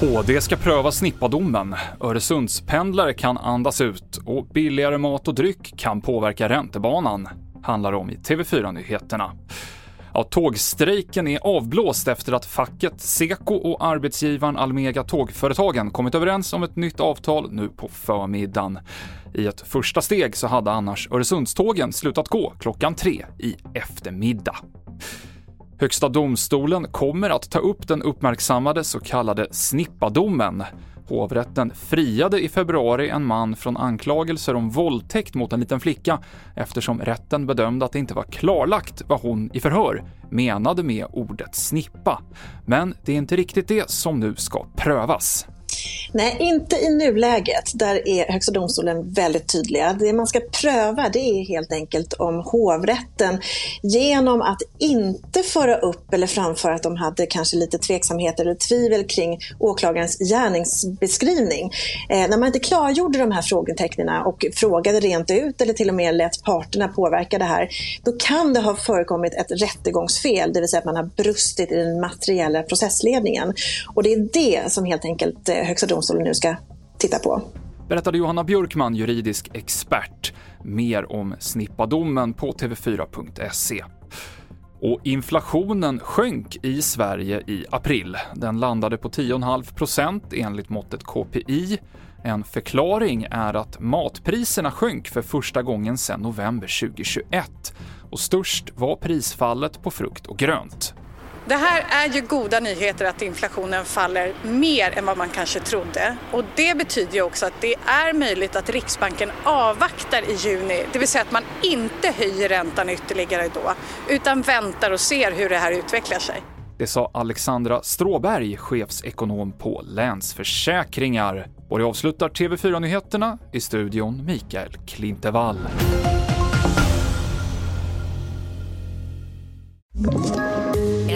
HD ska pröva snippadomen, Öresundspendlare kan andas ut och billigare mat och dryck kan påverka räntebanan, handlar om i TV4-nyheterna. Ja, tågstrejken är avblåst efter att facket Seko och arbetsgivaren Almega Tågföretagen kommit överens om ett nytt avtal nu på förmiddagen. I ett första steg så hade annars Öresundstågen slutat gå klockan tre i eftermiddag. Högsta domstolen kommer att ta upp den uppmärksammade så kallade snippadomen. Hovrätten friade i februari en man från anklagelser om våldtäkt mot en liten flicka eftersom rätten bedömde att det inte var klarlagt vad hon i förhör menade med ordet snippa. Men det är inte riktigt det som nu ska prövas. Nej, inte i nuläget. Där är Högsta domstolen väldigt tydliga. Det man ska pröva det är helt enkelt om hovrätten genom att inte föra upp eller framföra att de hade kanske lite tveksamheter eller tvivel kring åklagarens gärningsbeskrivning. Eh, när man inte klargjorde de här frågetecknen och frågade rent ut eller till och med lät parterna påverka det här, då kan det ha förekommit ett rättegångsfel, det vill säga att man har brustit i den materiella processledningen. Och det är det som helt enkelt eh, Högsta domstolen nu ska titta på. Berättade Johanna Björkman, juridisk expert. Mer om snippadomen på tv4.se. Och inflationen sjönk i Sverige i april. Den landade på 10,5 procent enligt måttet KPI. En förklaring är att matpriserna sjönk för första gången sedan november 2021 och störst var prisfallet på frukt och grönt. Det här är ju goda nyheter att inflationen faller mer än vad man kanske trodde. Och det betyder ju också att det är möjligt att Riksbanken avvaktar i juni, det vill säga att man inte höjer räntan ytterligare då, utan väntar och ser hur det här utvecklar sig. Det sa Alexandra Stråberg, chefsekonom på Länsförsäkringar. Och det avslutar TV4-nyheterna i studion Mikael Klintevall.